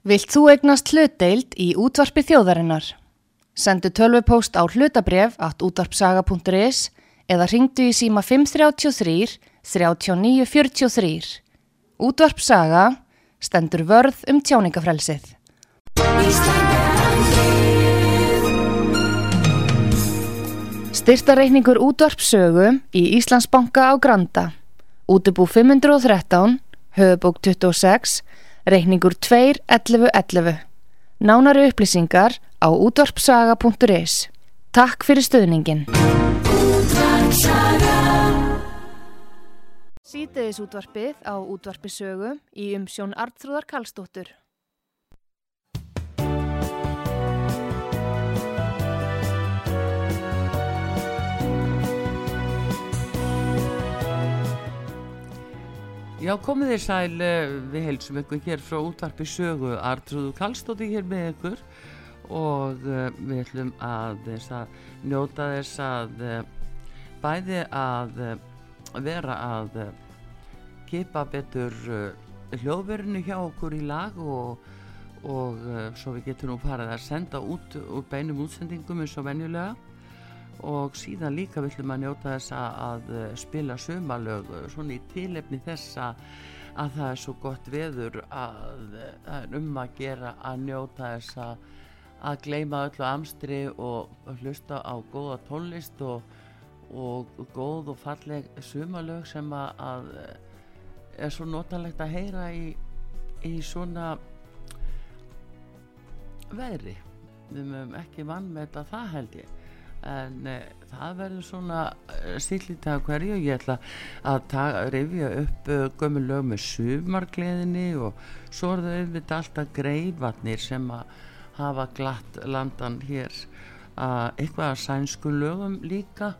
Vilt þú egnast hlutdeild í útvarpi þjóðarinnar? Sendu tölvupóst á hlutabref at útvarpsaga.is eða ringdu í síma 533 3943. Útvarpsaga stendur vörð um tjáningafrelsið. Styrtareikningur útvarpsögu í Íslandsbanka á Granda. Útubú 513, höfubók 26, reikningur 2.11.11. Nánari upplýsingar á útvarpsaga.is. Takk fyrir stöðningin. Sýteðis útvarpið á útvarpisögu í umsjón Artrúðar Kallstóttur. Já, komið þér sæl, eh, við heilsum ykkur hér frá útvarpi sögu, Artrúðu Kallstóti hér með ykkur. Og uh, við ætlum að þess að njóta þess að uh, bæði að vera að kipa betur hljóðverðinu hjá okkur í lag og, og svo við getum nú farið að senda út úr beinum útsendingum eins og venjulega og síðan líka villum að njóta þess að spila sömalög svona í tilefni þessa að það er svo gott veður að það er um að gera að njóta þess að, að gleima öllu amstri og hlusta á góða tónlist og, og góð og falleg sömalög sem að, að er svo notalegt að heyra í, í svona veðri. Við mögum ekki vann með þetta það held ég en e, það verður svona stillit að hverju. Ég ætla að rifja upp uh, gömur lög með sumargleðinni og svo er það auðvitað alltaf greifatnir sem að hafa glatt landan hér að eitthvað að sænsku lögum líka.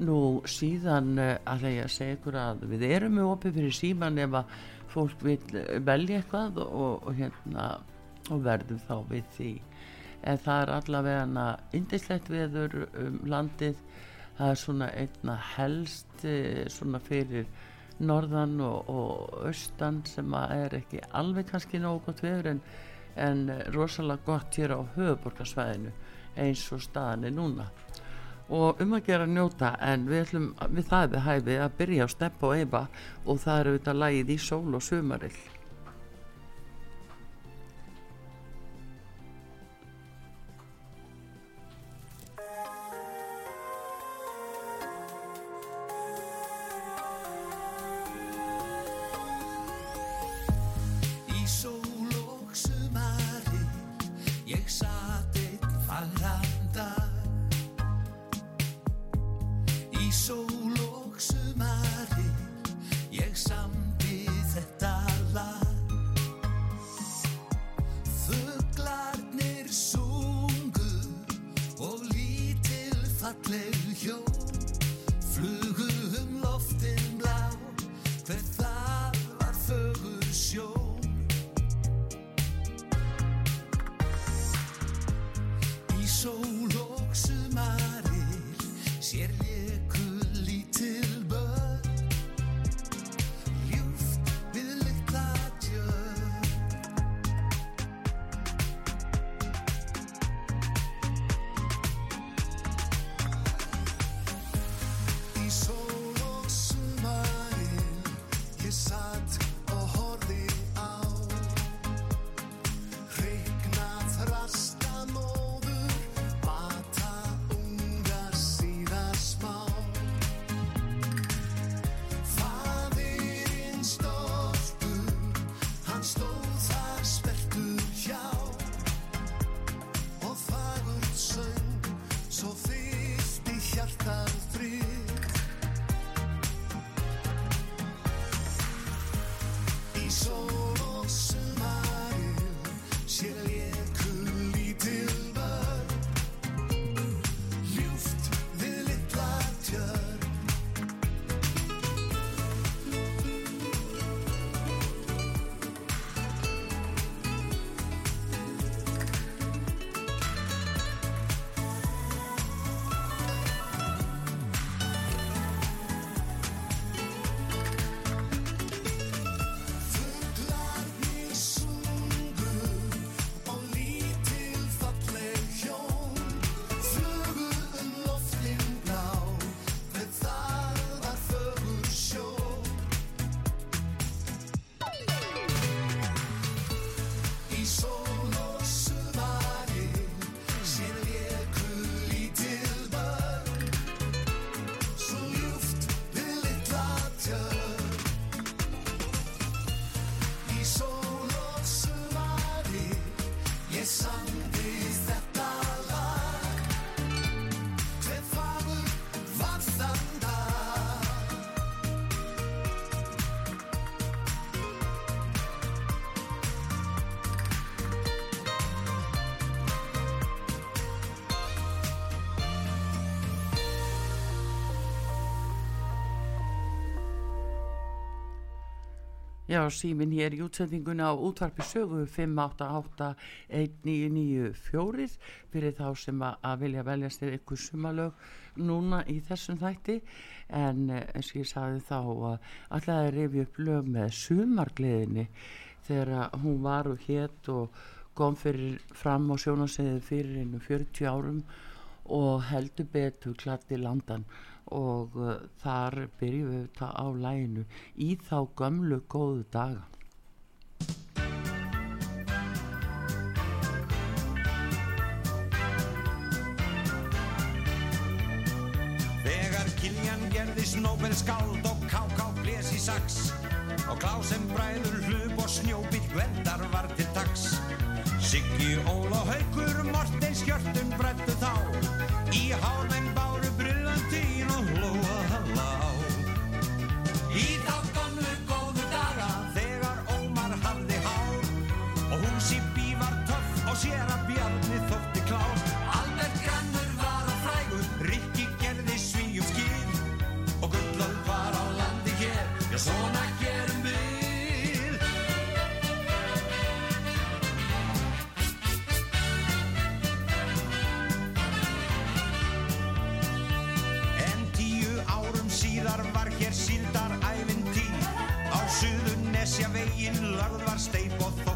Nú síðan það ég að segja ykkur að við erum með opið fyrir síman ef að fólk vil velja eitthvað og, og hérna og verðum þá við því en það er allavega indislegt veður um landið. Það er svona einna helst svona fyrir norðan og, og austan sem er ekki alveg kannski nógu gott veður en, en rosalega gott hér á höfuborgarsvæðinu eins og staðan er núna. Og um að gera njóta en við ætlum við það við hæfi að byrja á stepp og eifa og það eru þetta lagið í sól og sumarill Já, símin hér í útsendinguna á útvarpi sögu 5881994 fyrir þá sem að vilja velja sér ykkur sumalög núna í þessum þætti. En eh, eins og ég sagði þá að alltaf er reyfi upp lög með sumargleðinni þegar hún var og hétt og kom fyrir fram á sjónaseðið fyrir einu 40 árum og heldur betur klatti landan og uh, þar byrjum við þetta á læginu í þá gömlu góðu daga Þegar Kiljan gerðis Nobel skáld og K.K. bles í sax og Klásen bræður hlup og snjóbíl gvendar var til dags Siggi, Ól og Haugur, Mortens hjörtun brættu þá í hálfeng báru brillantín lagen waar steenpot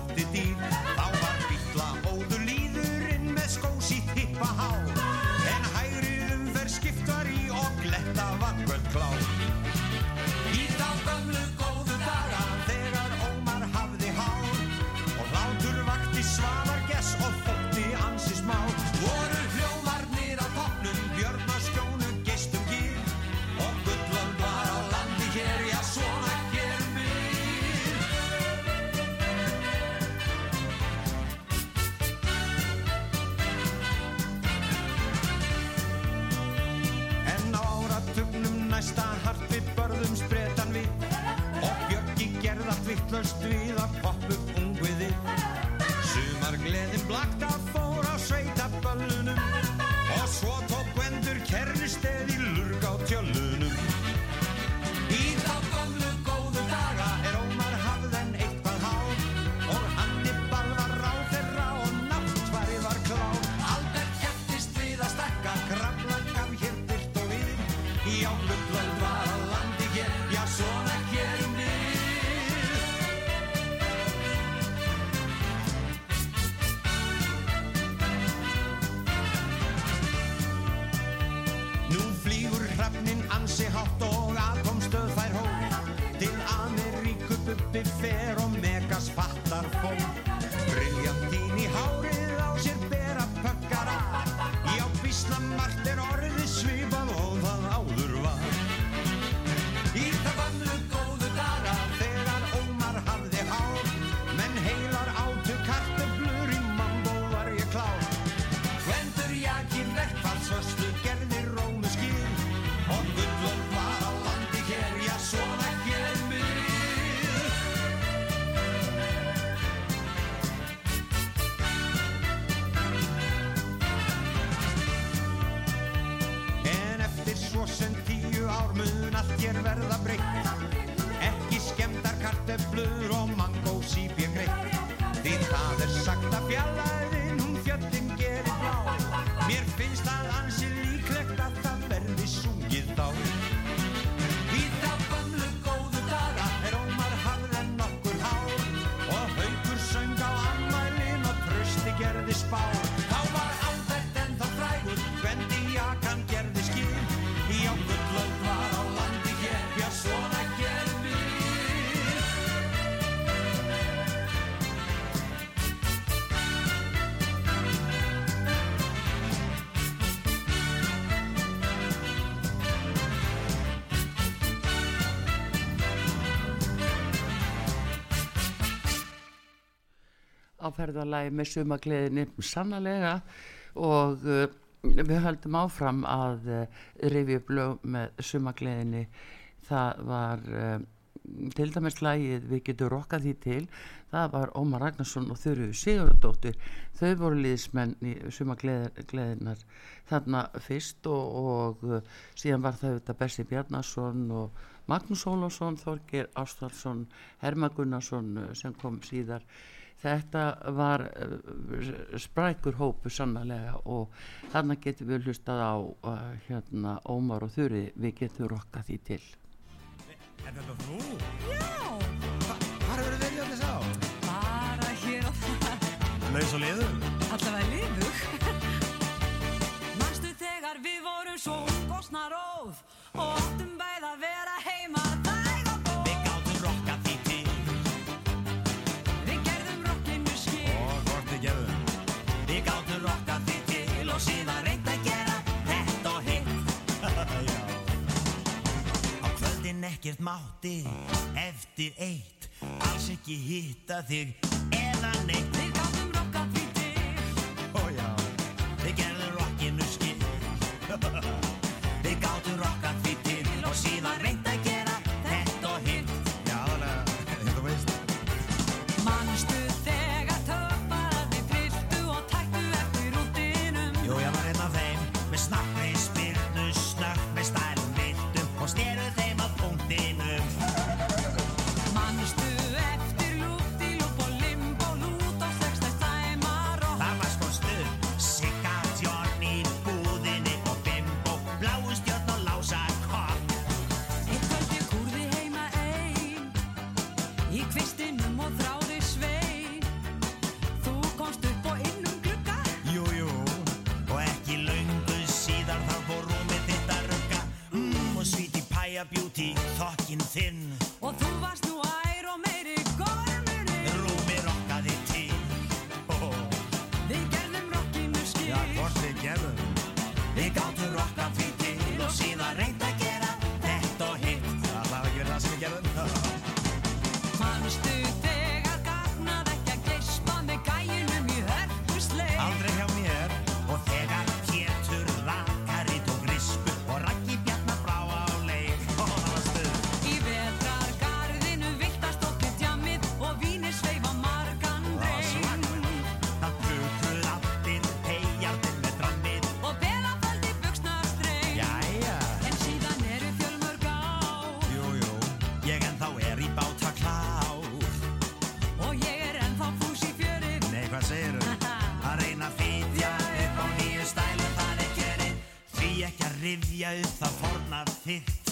Gvendur jakin verkfallsvöslu gerði ferðalagi með sumagleðinni sannlega og uh, við höldum áfram að uh, rifja upp lög með sumagleðinni það var uh, til dæmis lægið við getum rokkað því til. Það var Ómar Ragnarsson og Þurru Sigurdóttir þau voru liðismenn í sumagleðinar þarna fyrst og, og síðan var það þetta Bessi Bjarnarsson og Magnús Ólásson, Þorgir Ástvarsson Herma Gunnarsson sem kom síðar þetta var eh, sprækur hópu sannlega og þannig getum við hlustað á eh, hérna Ómar og Þurri við getum rokkað því til Er þetta þú? Já! Hvar hefur þið verið allir sá? Bara hér og það Laus og liður? ekkert mátti eftir eitt. Alls ekki hitta þig eða neitt. Við gáttum rokka því þig Ó já. Við gerðum rokkinu skil. Við gáttum rokka því þig og síðan reynd This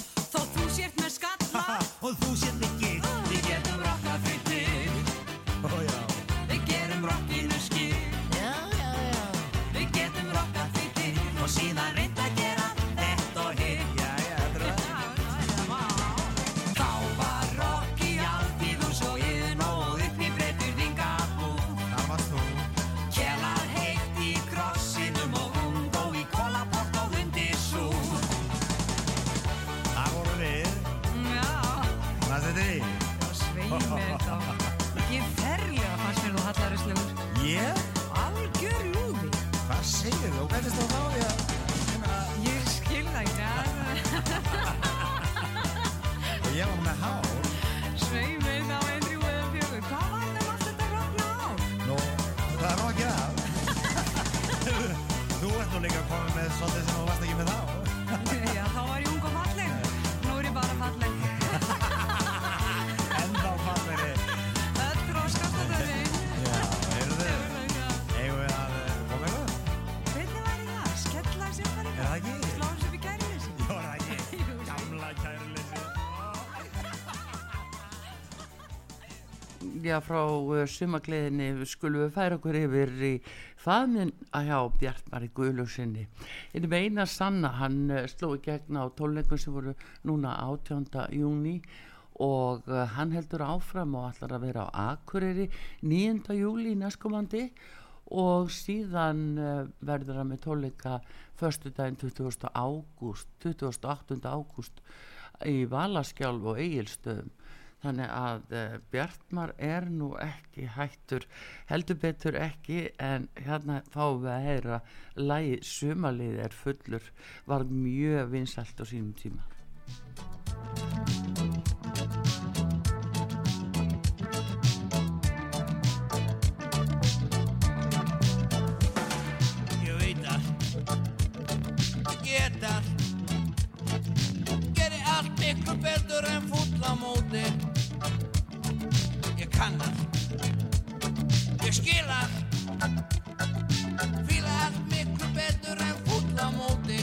vilja frá uh, sumagleðinni skulum við færa okkur yfir í faðminn að hjá Bjartmar í Guðljósinni. Þetta með um eina sanna, hann uh, sló í gegna á tólengum sem voru núna 18. júni og uh, hann heldur áfram og allar að vera á Akureyri 9. júli í næstkomandi og síðan verður hann með tólenga förstu daginn 20. ágúst, 28. ágúst í Valaskjálf og Egilstöðum þannig að uh, Bjartmar er nú ekki hættur heldur betur ekki en hérna fáum við að heyra lægi sumalið er fullur var mjög vinsalt á sínum tíma. Ég veit að ég get að geri allt ykkur betur en fulla móti kann það Ég skil að Fýla allt miklu betur en fútla móti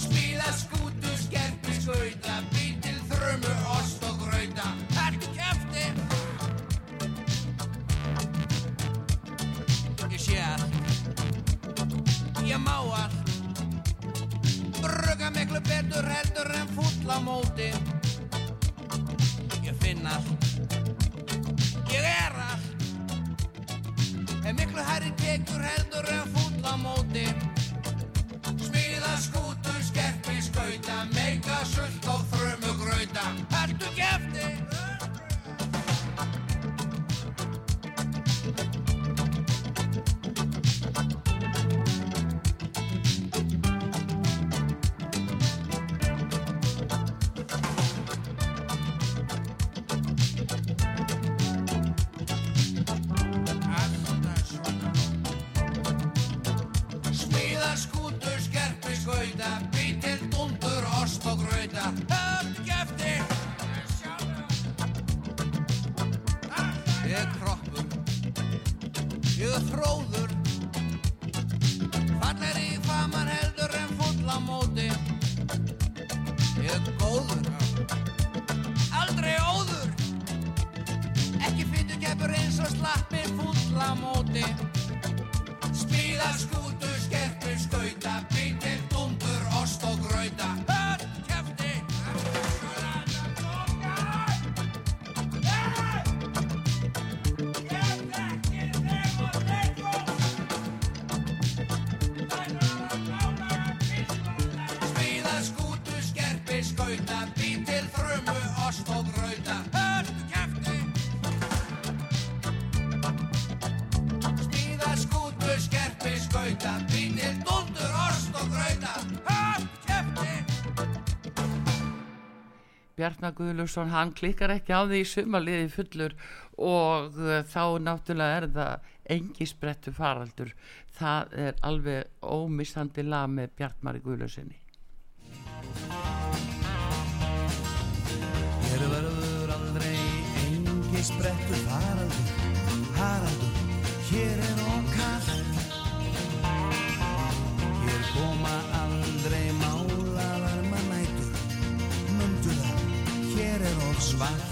Spila skútu, skerpi, skauta Bítil, þrömu, ost og gröita Hættu kæfti Ég sé að Ég má að Brugga miklu betur heldur en fútla móti Ég finna að Ég er allt En miklu herri tekur heldur en fulla móti Smíða skútu, skerpi, skauta Meika sult og frumu grauta. Haldu kefti Bjarnar Guðlusson, hann klikkar ekki á því í sumarliði fullur og uh, þá náttúrulega er það engi sprettu faraldur. Það er alveg ómissandi lag með Bjartmari Guðlusinni. Hér verður aldrei engi sprettur faraldur, haraldur, hér er svart.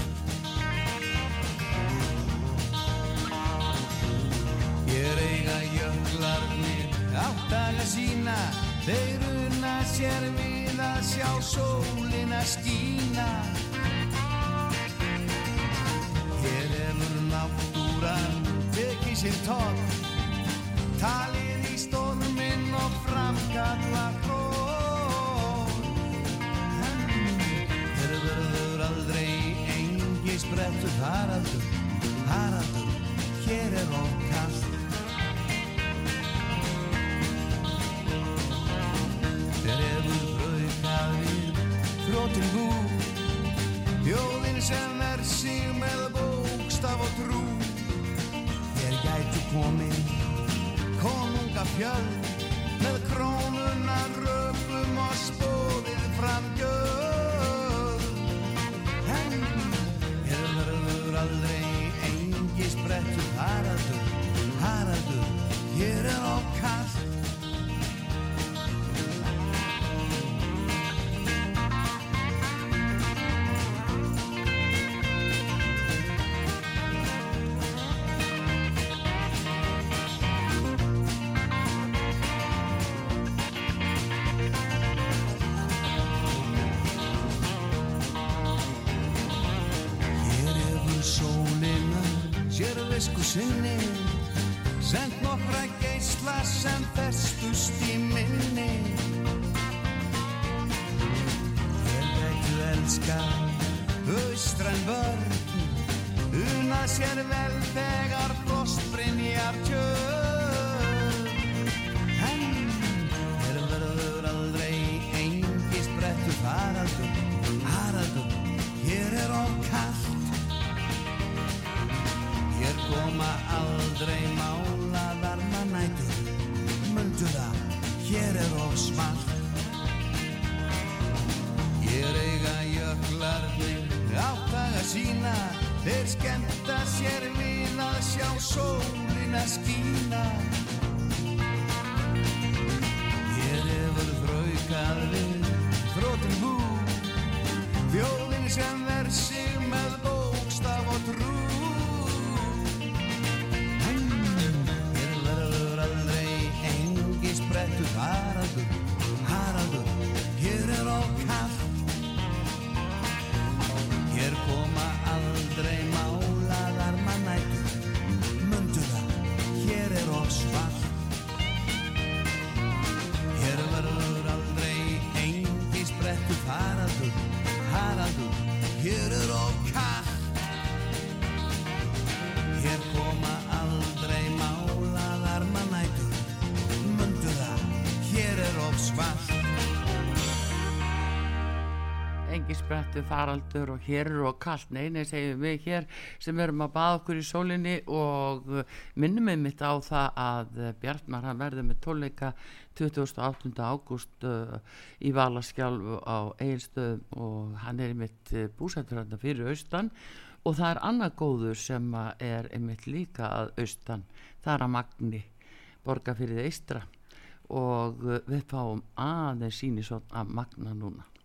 Hér eiga jöklarnir áttaga sína, þeir unna sér við að sjá sólina skína. Þegar frostbrinjar tjörn En hér verður aldrei engi sprettur haraldur, haraldur, hér er of kallt Hér koma aldrei málaðar mannætur. Mundu það, hér er of smalt. Hér eiga jöklarnir áttaga sína Þeir skemmta sér við að sjá sólina skína. Hér hefur þraukað við faraldur og hér eru og kallt nei, nei, segjum við hér sem erum að baða okkur í sólinni og minnum við mitt á það að Bjartmar hann verður með tónleika 28. ágúst uh, í Valaskjálf á Egilstöðum og hann er mitt uh, búsættur hann fyrir austan. Og það er annað góður sem er einmitt líka að austan. Það er að Magni borga fyrir eistra og uh, við fáum aðeins síni svo að Magna núna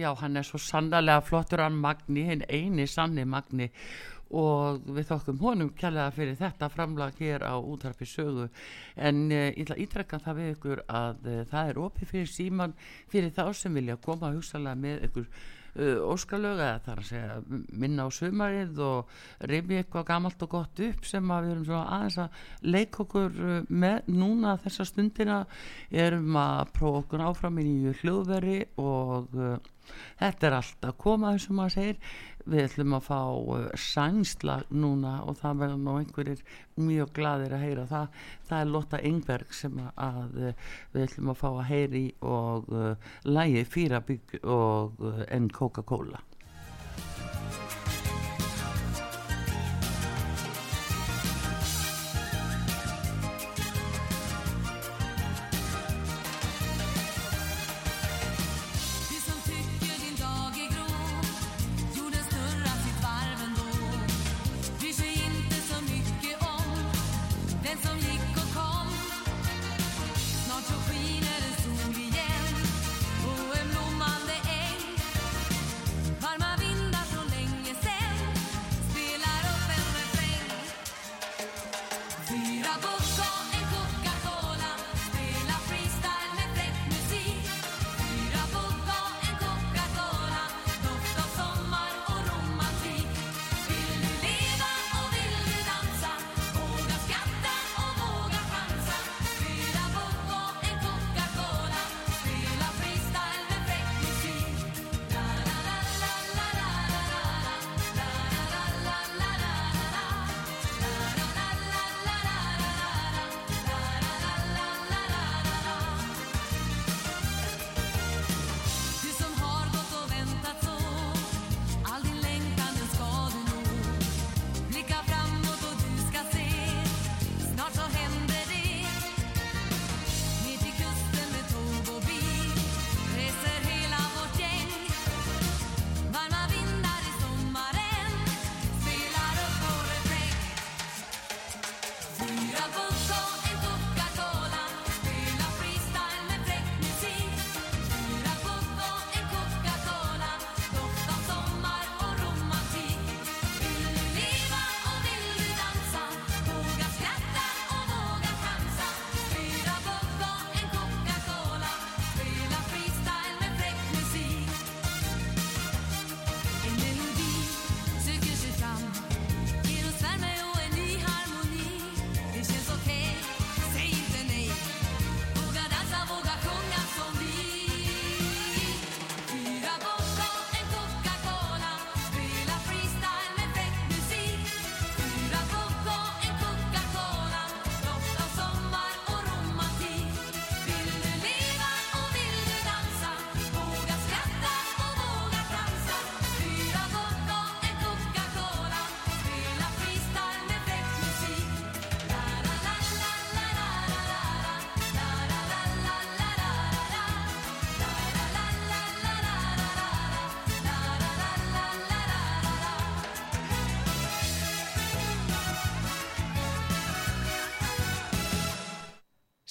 Já, hann er svo sannlega flottur hann Magni, hinn eini sanni Magni. Og við þokkum honum kjærlega fyrir þetta framlag hér á útarpi sögu. En uh, ég ætla að ítrekka það við ykkur að uh, það er opið fyrir síman fyrir þá sem vilja koma hugsalega með ykkur óskalög eða það er að segja minna á sumarið og reyfi eitthvað gamalt og gott upp sem að við erum svona aðeins að leika okkur uh, með. Núna þessa stundina erum að prófa okkur áfram í nýju hljóðveri og uh, þetta er allt að koma og maður segir við ætlum að fá uh, sænsla núna og það verður nú einhverjir mjög gladir að heyra. Það það er Lotta Engberg sem að, uh, við ætlum að fá að heyri og uh, lægi Fýrabygg og uh, en Coca-Cola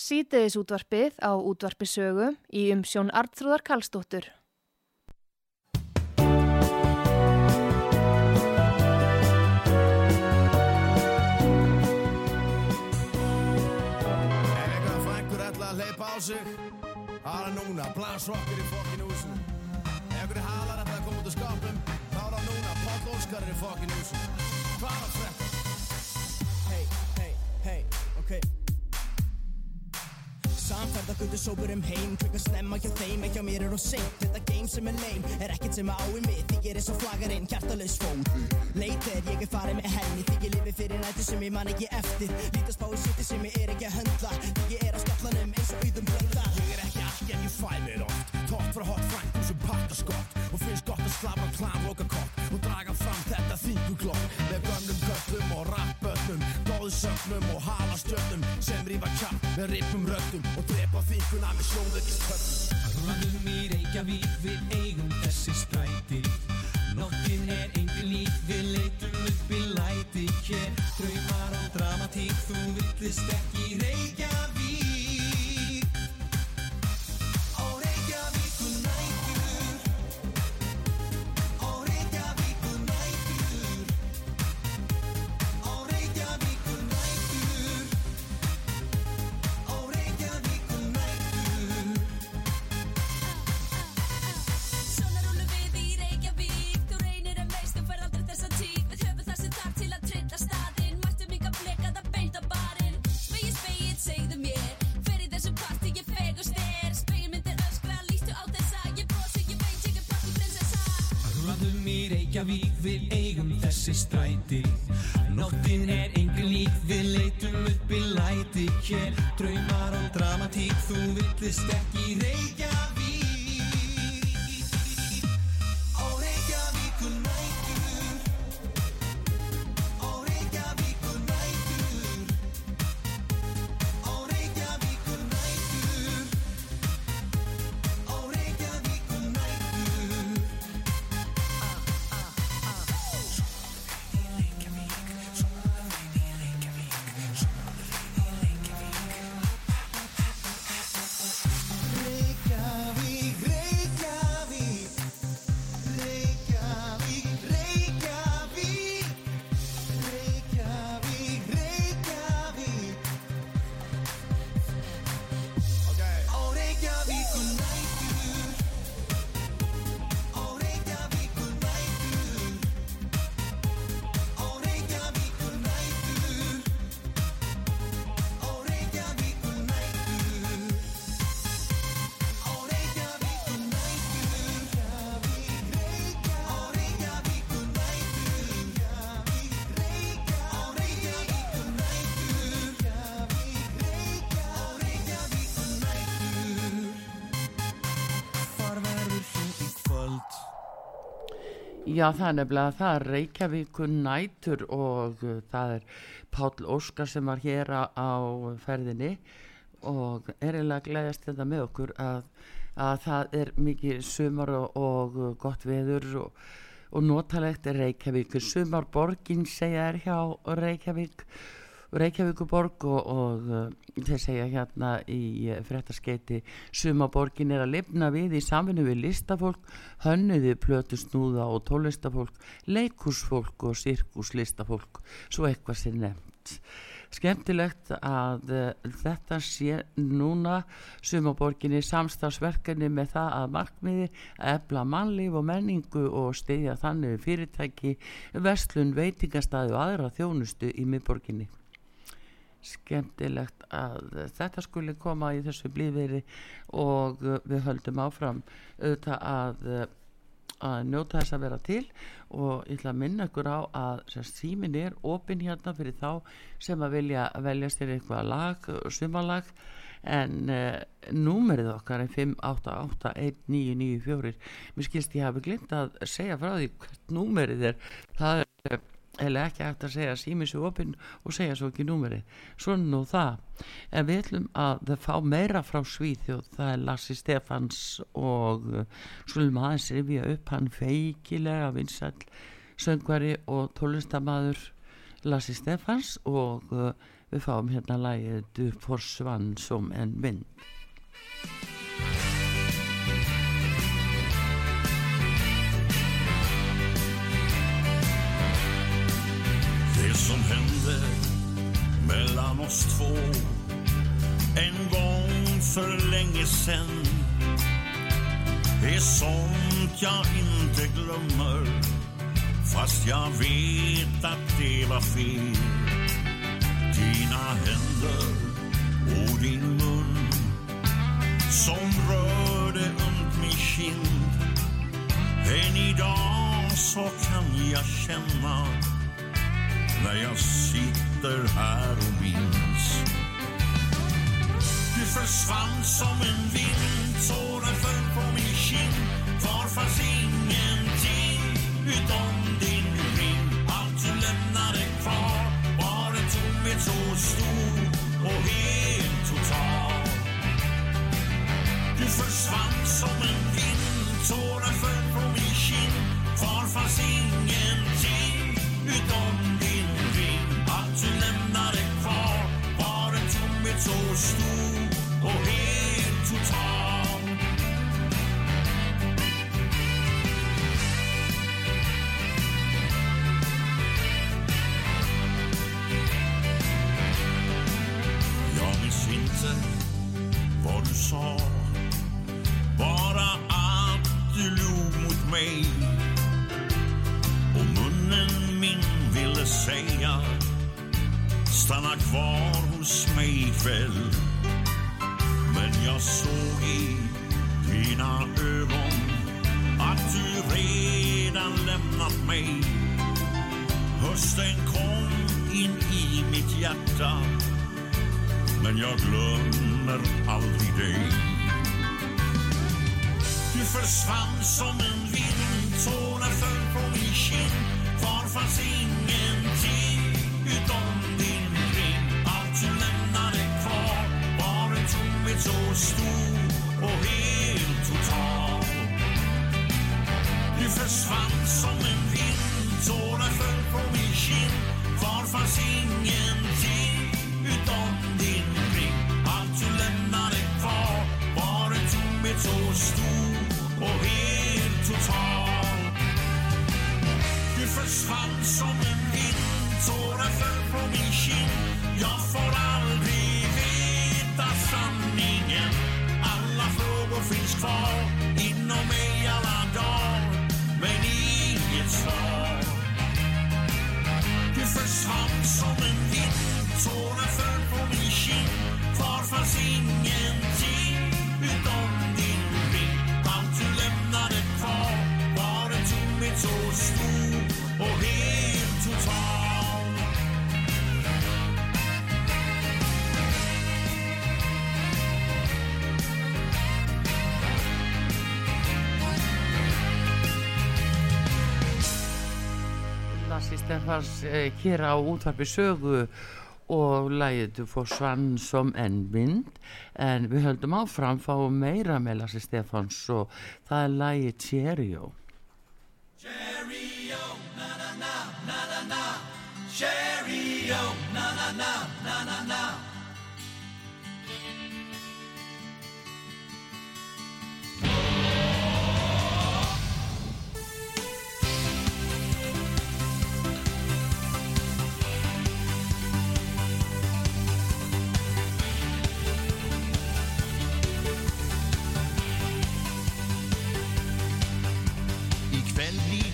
Sýteðis útvarpið á útvarpisögu í umsjón Artrúðar Kallstóttur. Ega fængur ætla að leipa á sig, aðra núna, blansrokkir í fokkin húsum. Egur halar ætla að koma út á skapum, bála núna, páttlóskarir í fokkin húsum. Hvað er þetta? Hei, hei, hei, ok. Samferða gundur sópur um heim Klukkan snemma hjá þeim, ekki á mér er og seint. Þetta game sem er leim, er ekkert sem að á í mig. Ég er eins og flagarinn, hjartalaus fót Leit er ég er farið með henni Því ég lifi fyrir nættu sem ég man ekki eftir. Lítast í suti sem ég er ekki að höndla. Ég er á skallanum eins og auðum blönda Ég er ekki allt en ég fæ mér oft. Tótt frá hot frængur sem parta skott Og finnst gott að slappa klam loka kott Og draga fram þetta þinguglokk Með gömlum köllum og rappöllum Góðsögnum og halastjöllum Sem rífa kjapp með rippum röddum Og drepa þinguna með sjóðvegistöllum Röðum í Reykjavík, við eigum þessi stræti. Nóttin er engin lík, við leitum upp í læti. Hér draumar og dramatík, þú villist ekki Já, það er nefnilega það. Er Reykjavíkur nætur og uh, það er Páll Óskar sem var hér á, ferðinni og er eiginlega að gleðast þetta með okkur að, að það er mikið sumar og, og uh, gott veður og, og notalegt. Er Reykjavíkur sumarborgin segja er hjá Reykjavík Reykjavíkuborg og, og uh, þeir segja hérna í uh, fréttaskeiti sumaborgin er að lifna við í samvinnu við listafólk, hönnuði plötu snúða og tólistafólk, leikursfólk og sirkuslistafólk, svo eitthvað sér nefnt. Skemmtilegt að uh, þetta sé núna sumaborginni samstagsverkefni með það að markmiði að efla mannlíf og menningu og stiðja þannig fyrirtæki, verslun, veitingastæði og aðra þjónustu í miðborginni skemmtilegt að þetta skuli koma í þessu blíðveri og uh, við höldum áfram auðvitað að, uh, að njóta þess að vera til og ég ætla að minna ykkur á að símin er opinn hérna fyrir þá sem að vilja velja sér eitthvað lag, sumalag en uh, númerið okkar er 5881994 mér skilst ég hafi glimt að segja frá því hvert númerið er. Það er eða ekki hægt að segja sími svo opinn og segja svo ekki númerið. Svona nú það. En við ætlum að fá meira frá Svíþjóð. Það er Lassi Stefans og uh, skulum aðeins rifja upp hann feikilega vinsall söngvari og tónlistamaður Lassi Stefans og uh, Við fáum hérna lagið Du forsvann som en vind. Som hände mellan oss två. En gång för länge sen. Är sånt jag inte glömmer fast jag vet att det var fel. Dina händer och din mun som rörde ömt min kind. Än idag så kan jag känna när jag sitter här och minns. Du försvann som en vind, tårar föll på min kind. Kvar fanns ingenting utom din ring. Allt du lämnade kvar var en tomhet så stor och helt total. Du försvann som en vind, tårar föll på min kind. Kvar fanns ingenting utom Então estou correndo, tal. Stefans eh, hér á útvarpi sögu og lagið Du forsvann som en vind. En við höldum áfram fáum meira með Lassi Stefans og það er lagið Cheerio. Ikväll blir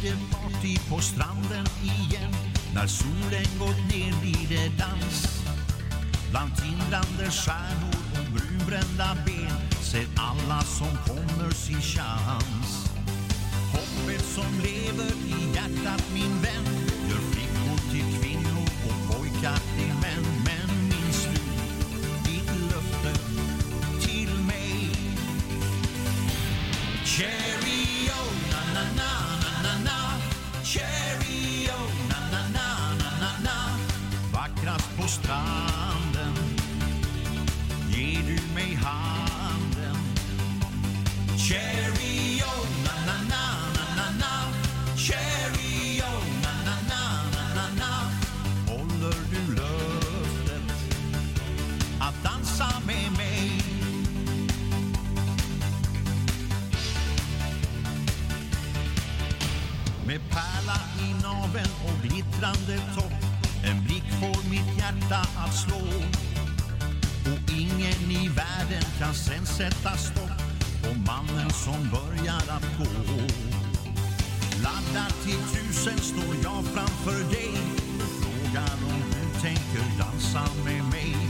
det party på stranden igen När solen gått ner blir det dans. Bland tindrande stjärnor och brunbrända ben Ser alla som kommer sin chans. Hoppet som lever i hjärtat min vän Med pärla i naveln och glittrande topp. En blick får mitt hjärta att slå. Och ingen i världen kan sen sätta stopp På mannen som börjar att gå. Laddad till tusen står jag framför dig. Frågar om du tänker dansa med mig.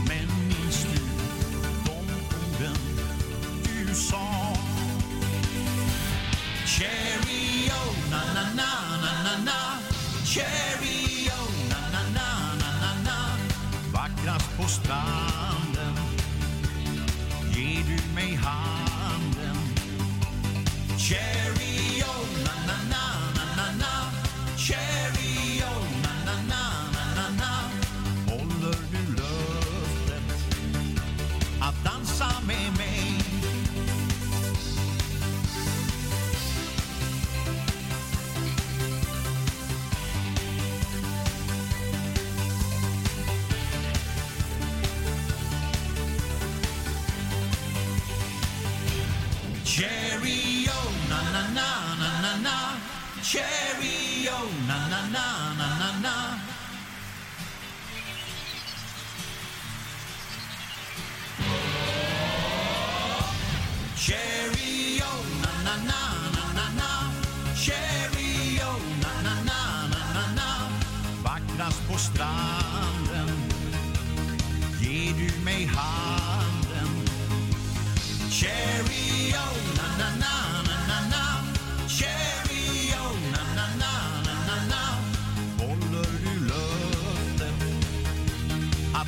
Cherry,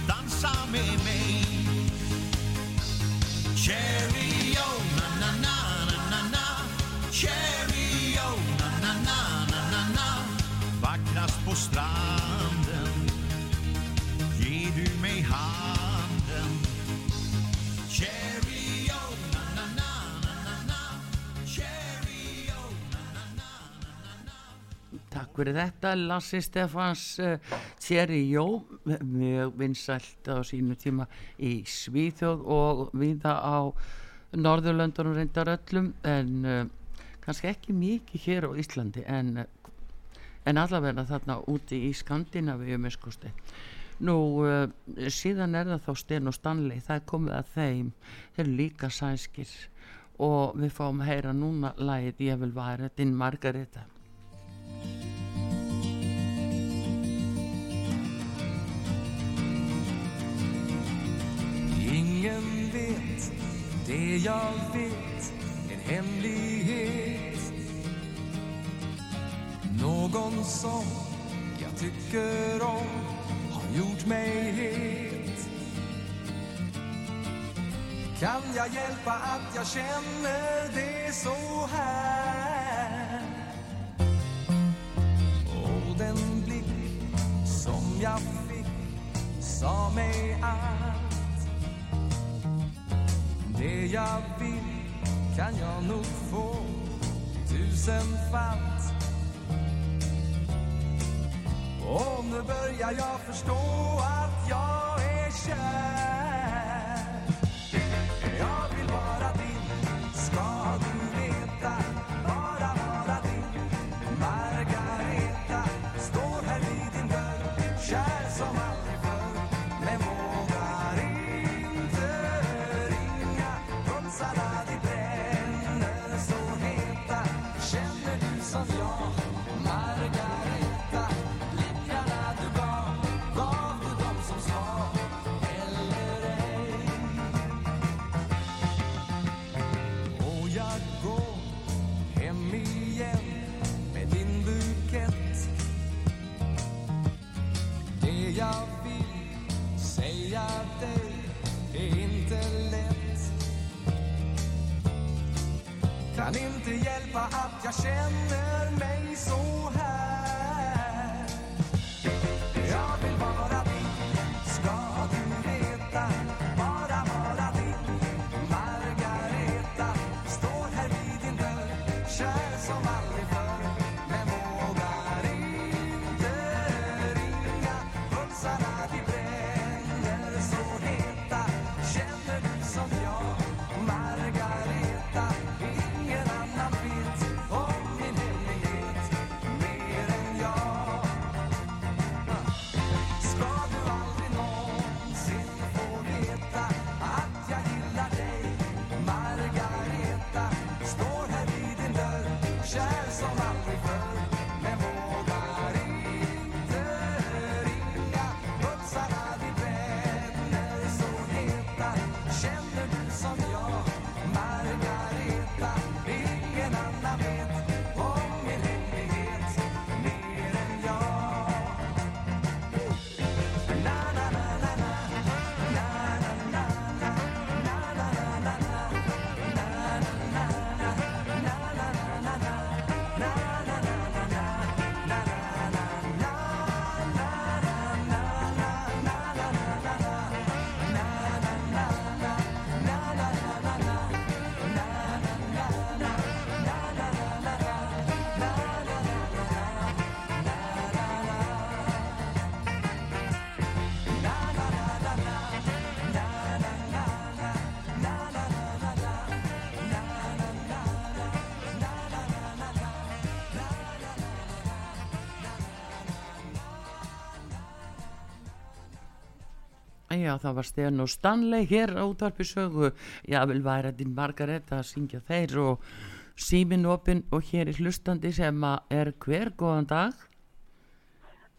danza me me. Cherry Takk fyrir þetta, Lassi Stefans uh, Thierry Jó, mjög vinsælt á sínu tíma í Svíþjóð og viða á Norðurlöndunum reyndar öllum en uh, kannski ekki mikið hér á Íslandi en, en allavega þarna úti í Skandinavíu miskusti. Nú, uh, síðan er það þá Sten og Stanley, það er komið að þeim, þeir eru líka sænskir og við fáum að heyra núna lagið Ég vil vara din Margareta. Ingen vet det jag vet, en hemlighet. Någon som jag tycker om har gjort mig het. Kan jag hjälpa att jag känner det så här? Och den blick som jag fick sa mig allt. Det jag vill kan jag nog få tusenfalt. Och nu börjar jag förstå att jag är kär. Jag pretend já, það var Stefán og Stanley hér á útvarpi sögu. Já, vel væri þetta Margareta að syngja þeir og símin opinn og hér er hlustandi sem er hver góðan dag.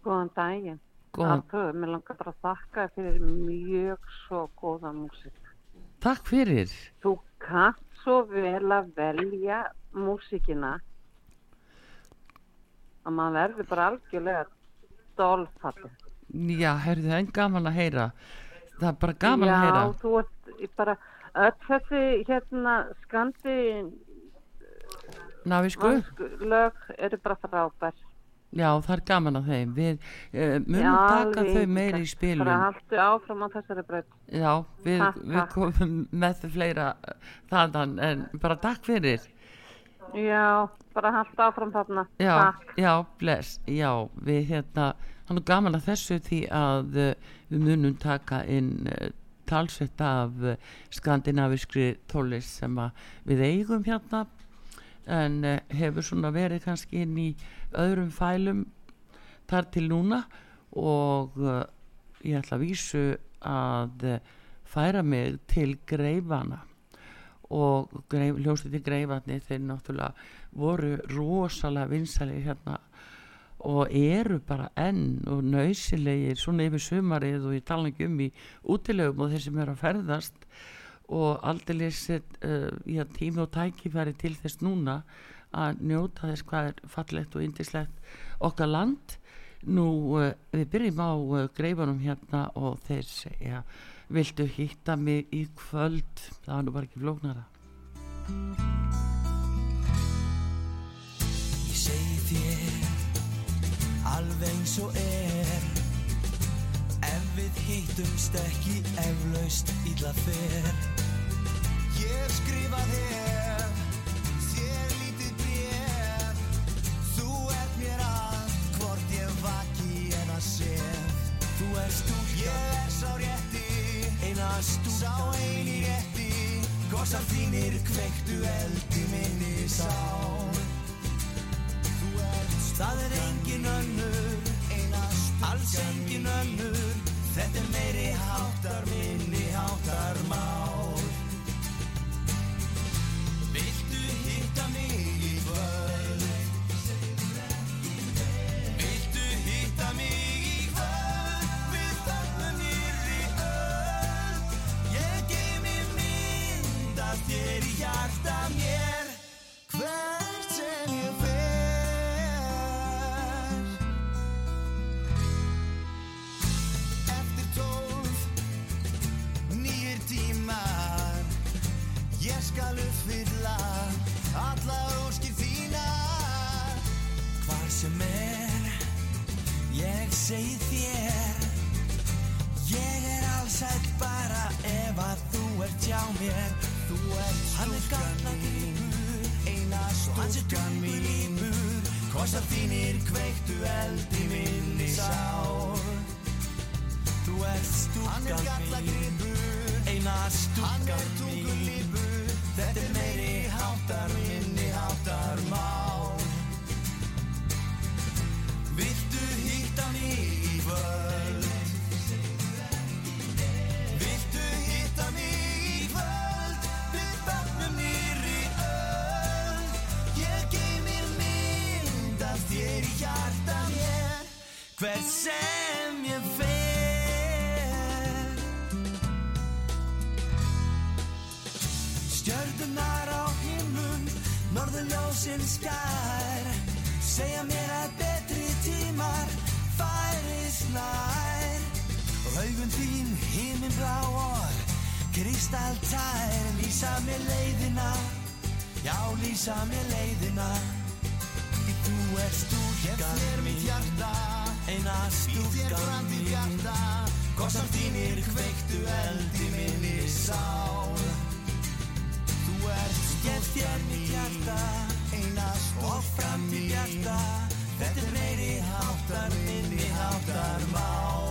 Góðan daginn. Góðan, Artur, mér langar bara að þakka fyrir mjög svo góða músík. takk fyrir. Þú kannt svo vel að velja músíkina að maður verður bara algjörlega dolfallið. Já, heyrðu, en gaman að heyra. Það er bara gaman Já, að heyra. þú ert bara öll þessi hérna skandi Navísku? lög eru bara frábær. Já, það er gaman að þeim. Við uh, munum Já, taka alveg þau meiri í spilum. Bara haltu áfram á þessari braut. Já, við, Takk, við komum með þau fleira þaðan, en bara takk fyrir. Já, bara haltu áfram þarna. Já, Takk. já, bless, já, við hérna, hann er gaman að þessu því að uh, við munum taka inn uh, talsett af uh, skandinaviskri tónlist sem við eigum hérna en hefur svona verið kannski inn í öðrum fælum þar til núna og ég ætla að vísu að færa mig til greifana og greif, ljósið greifarnir þeir náttúrulega voru rosalega vinsæli hérna og eru bara enn og nöysilegir svona yfir sumarið og ég tala ekki um í útilegum og þeir sem eru að ferðast og aldrei uh, já, tími og tækifæri til þess núna að njóta þess hvað er fallegt og indislegt okkar land. Nú uh, við byrjum á uh, greifanum hérna og þeir segja viltu hitta mig í kvöld? Það var nú bara ekki flóknara þér alveg eins og er. Ef við hittumst ekki eflaust illa fer. Ég skrifa þér, þér lítið bréf. Þú ert mér að, hvort ég vaki eða sef Þú er stúlka, Ég er sá rétti, eina sá stúlka eini rétti. Kossar þínir kveiktu eld í minni ert Það er engin önnur, alls engin önnur Þetta er meiri háttar minni háttar mál Viltu hitta mig í kvöld? Viltu hitta mig í kvöld? Við þarfum nýrri öll Ég geymi mynd af þér í hjarta mér segi þér. Ég er allsæll bara ef að þú ert hjá mér. Þú ert er stúlkan mín. Eina stúlkan mín. Kossar þínir kveiktu eld í minni sál. Þú ert er stúlkan mín. Eina stúlkan mín. Þetta er meiri háttar minni Norðurljósin skær. Segja mér að betri tímar Færist nær Og augun þín himinn blá og Kristaltær. Lýsa mér leiðina. Já, lýsa mér leiðina. Því þú er stúlkan hjarta. Eina stúlkan mín. Kossar þínir kveiktu eld í minni sál. Þú þér stúlkan mín og framtíð mín hjarta Þetta er meiri háttar minni háttar mál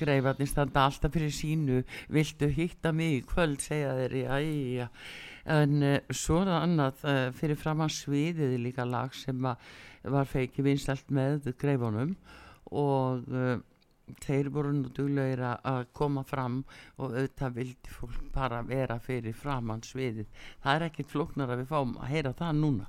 greifarnir standa alltaf fyrir sínu. Viltu hitta mig í kvöld segja þeir. Já, en uh, svo er það annað uh, fyrir fram að sviðið er líka lag sem að var feiki vinstalt með greifunum og uh, þeir voru nú duglegir að- að koma fram og auðvitað vildi fólk bara vera fyrir framann sviðið. Það er ekkit flóknar að við fáum að heyra það núna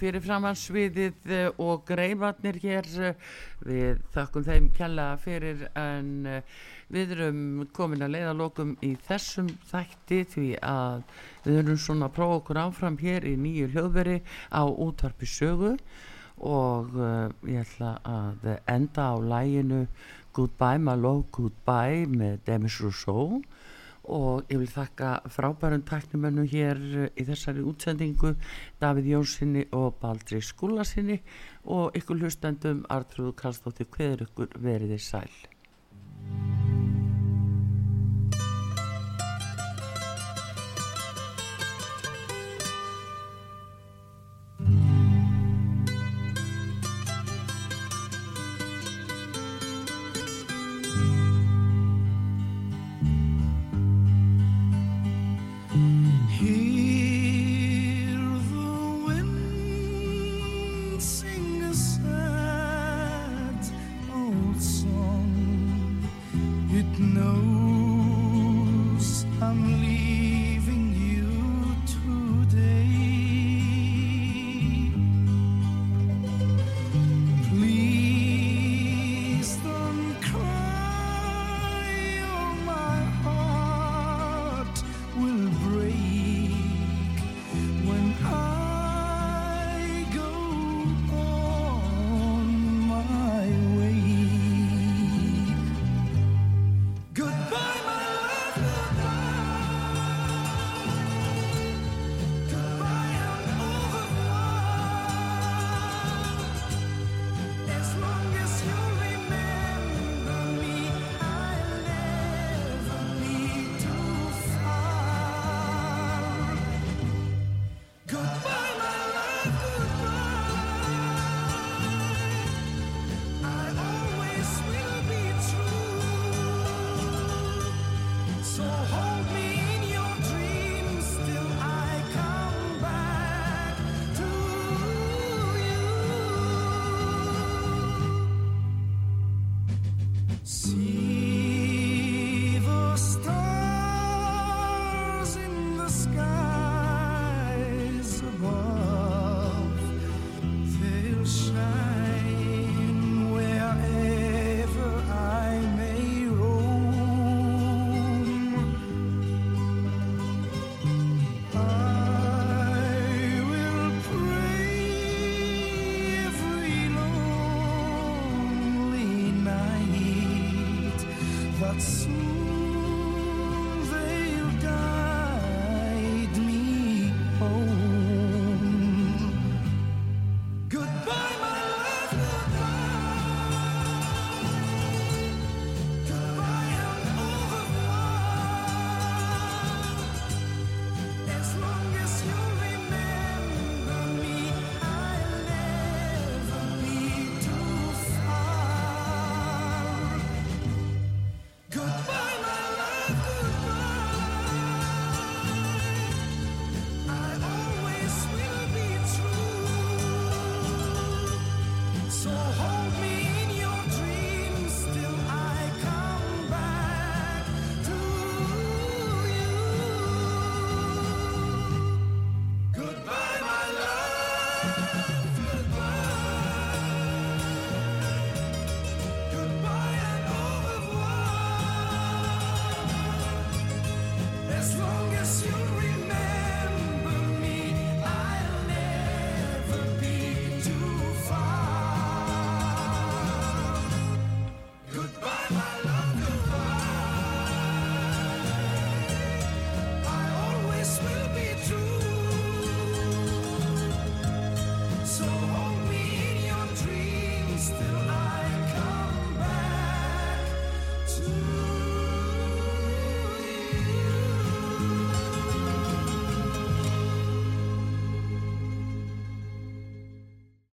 fyrir framann sviðið eh, og greifarnir hér eh, við þakkum þeim kjalla fyrir en eh, við erum komin að leiða lokum í þessum þætti því að við erum svona að prófa okkur áfram hér í nýju hljóðveri á útvarpi sögu og ég ætla að enda á læginu Goodbye My Love Goodbye með Demis Rousseau og ég vil þakka frábærum tæknumönnu hér eh, í þessari útsendingu Davíð Jónssoni og Baldri Skúlasinni og ykkur hlustendum Artrúðu Karlsdóttir hveður ykkur veriði sæl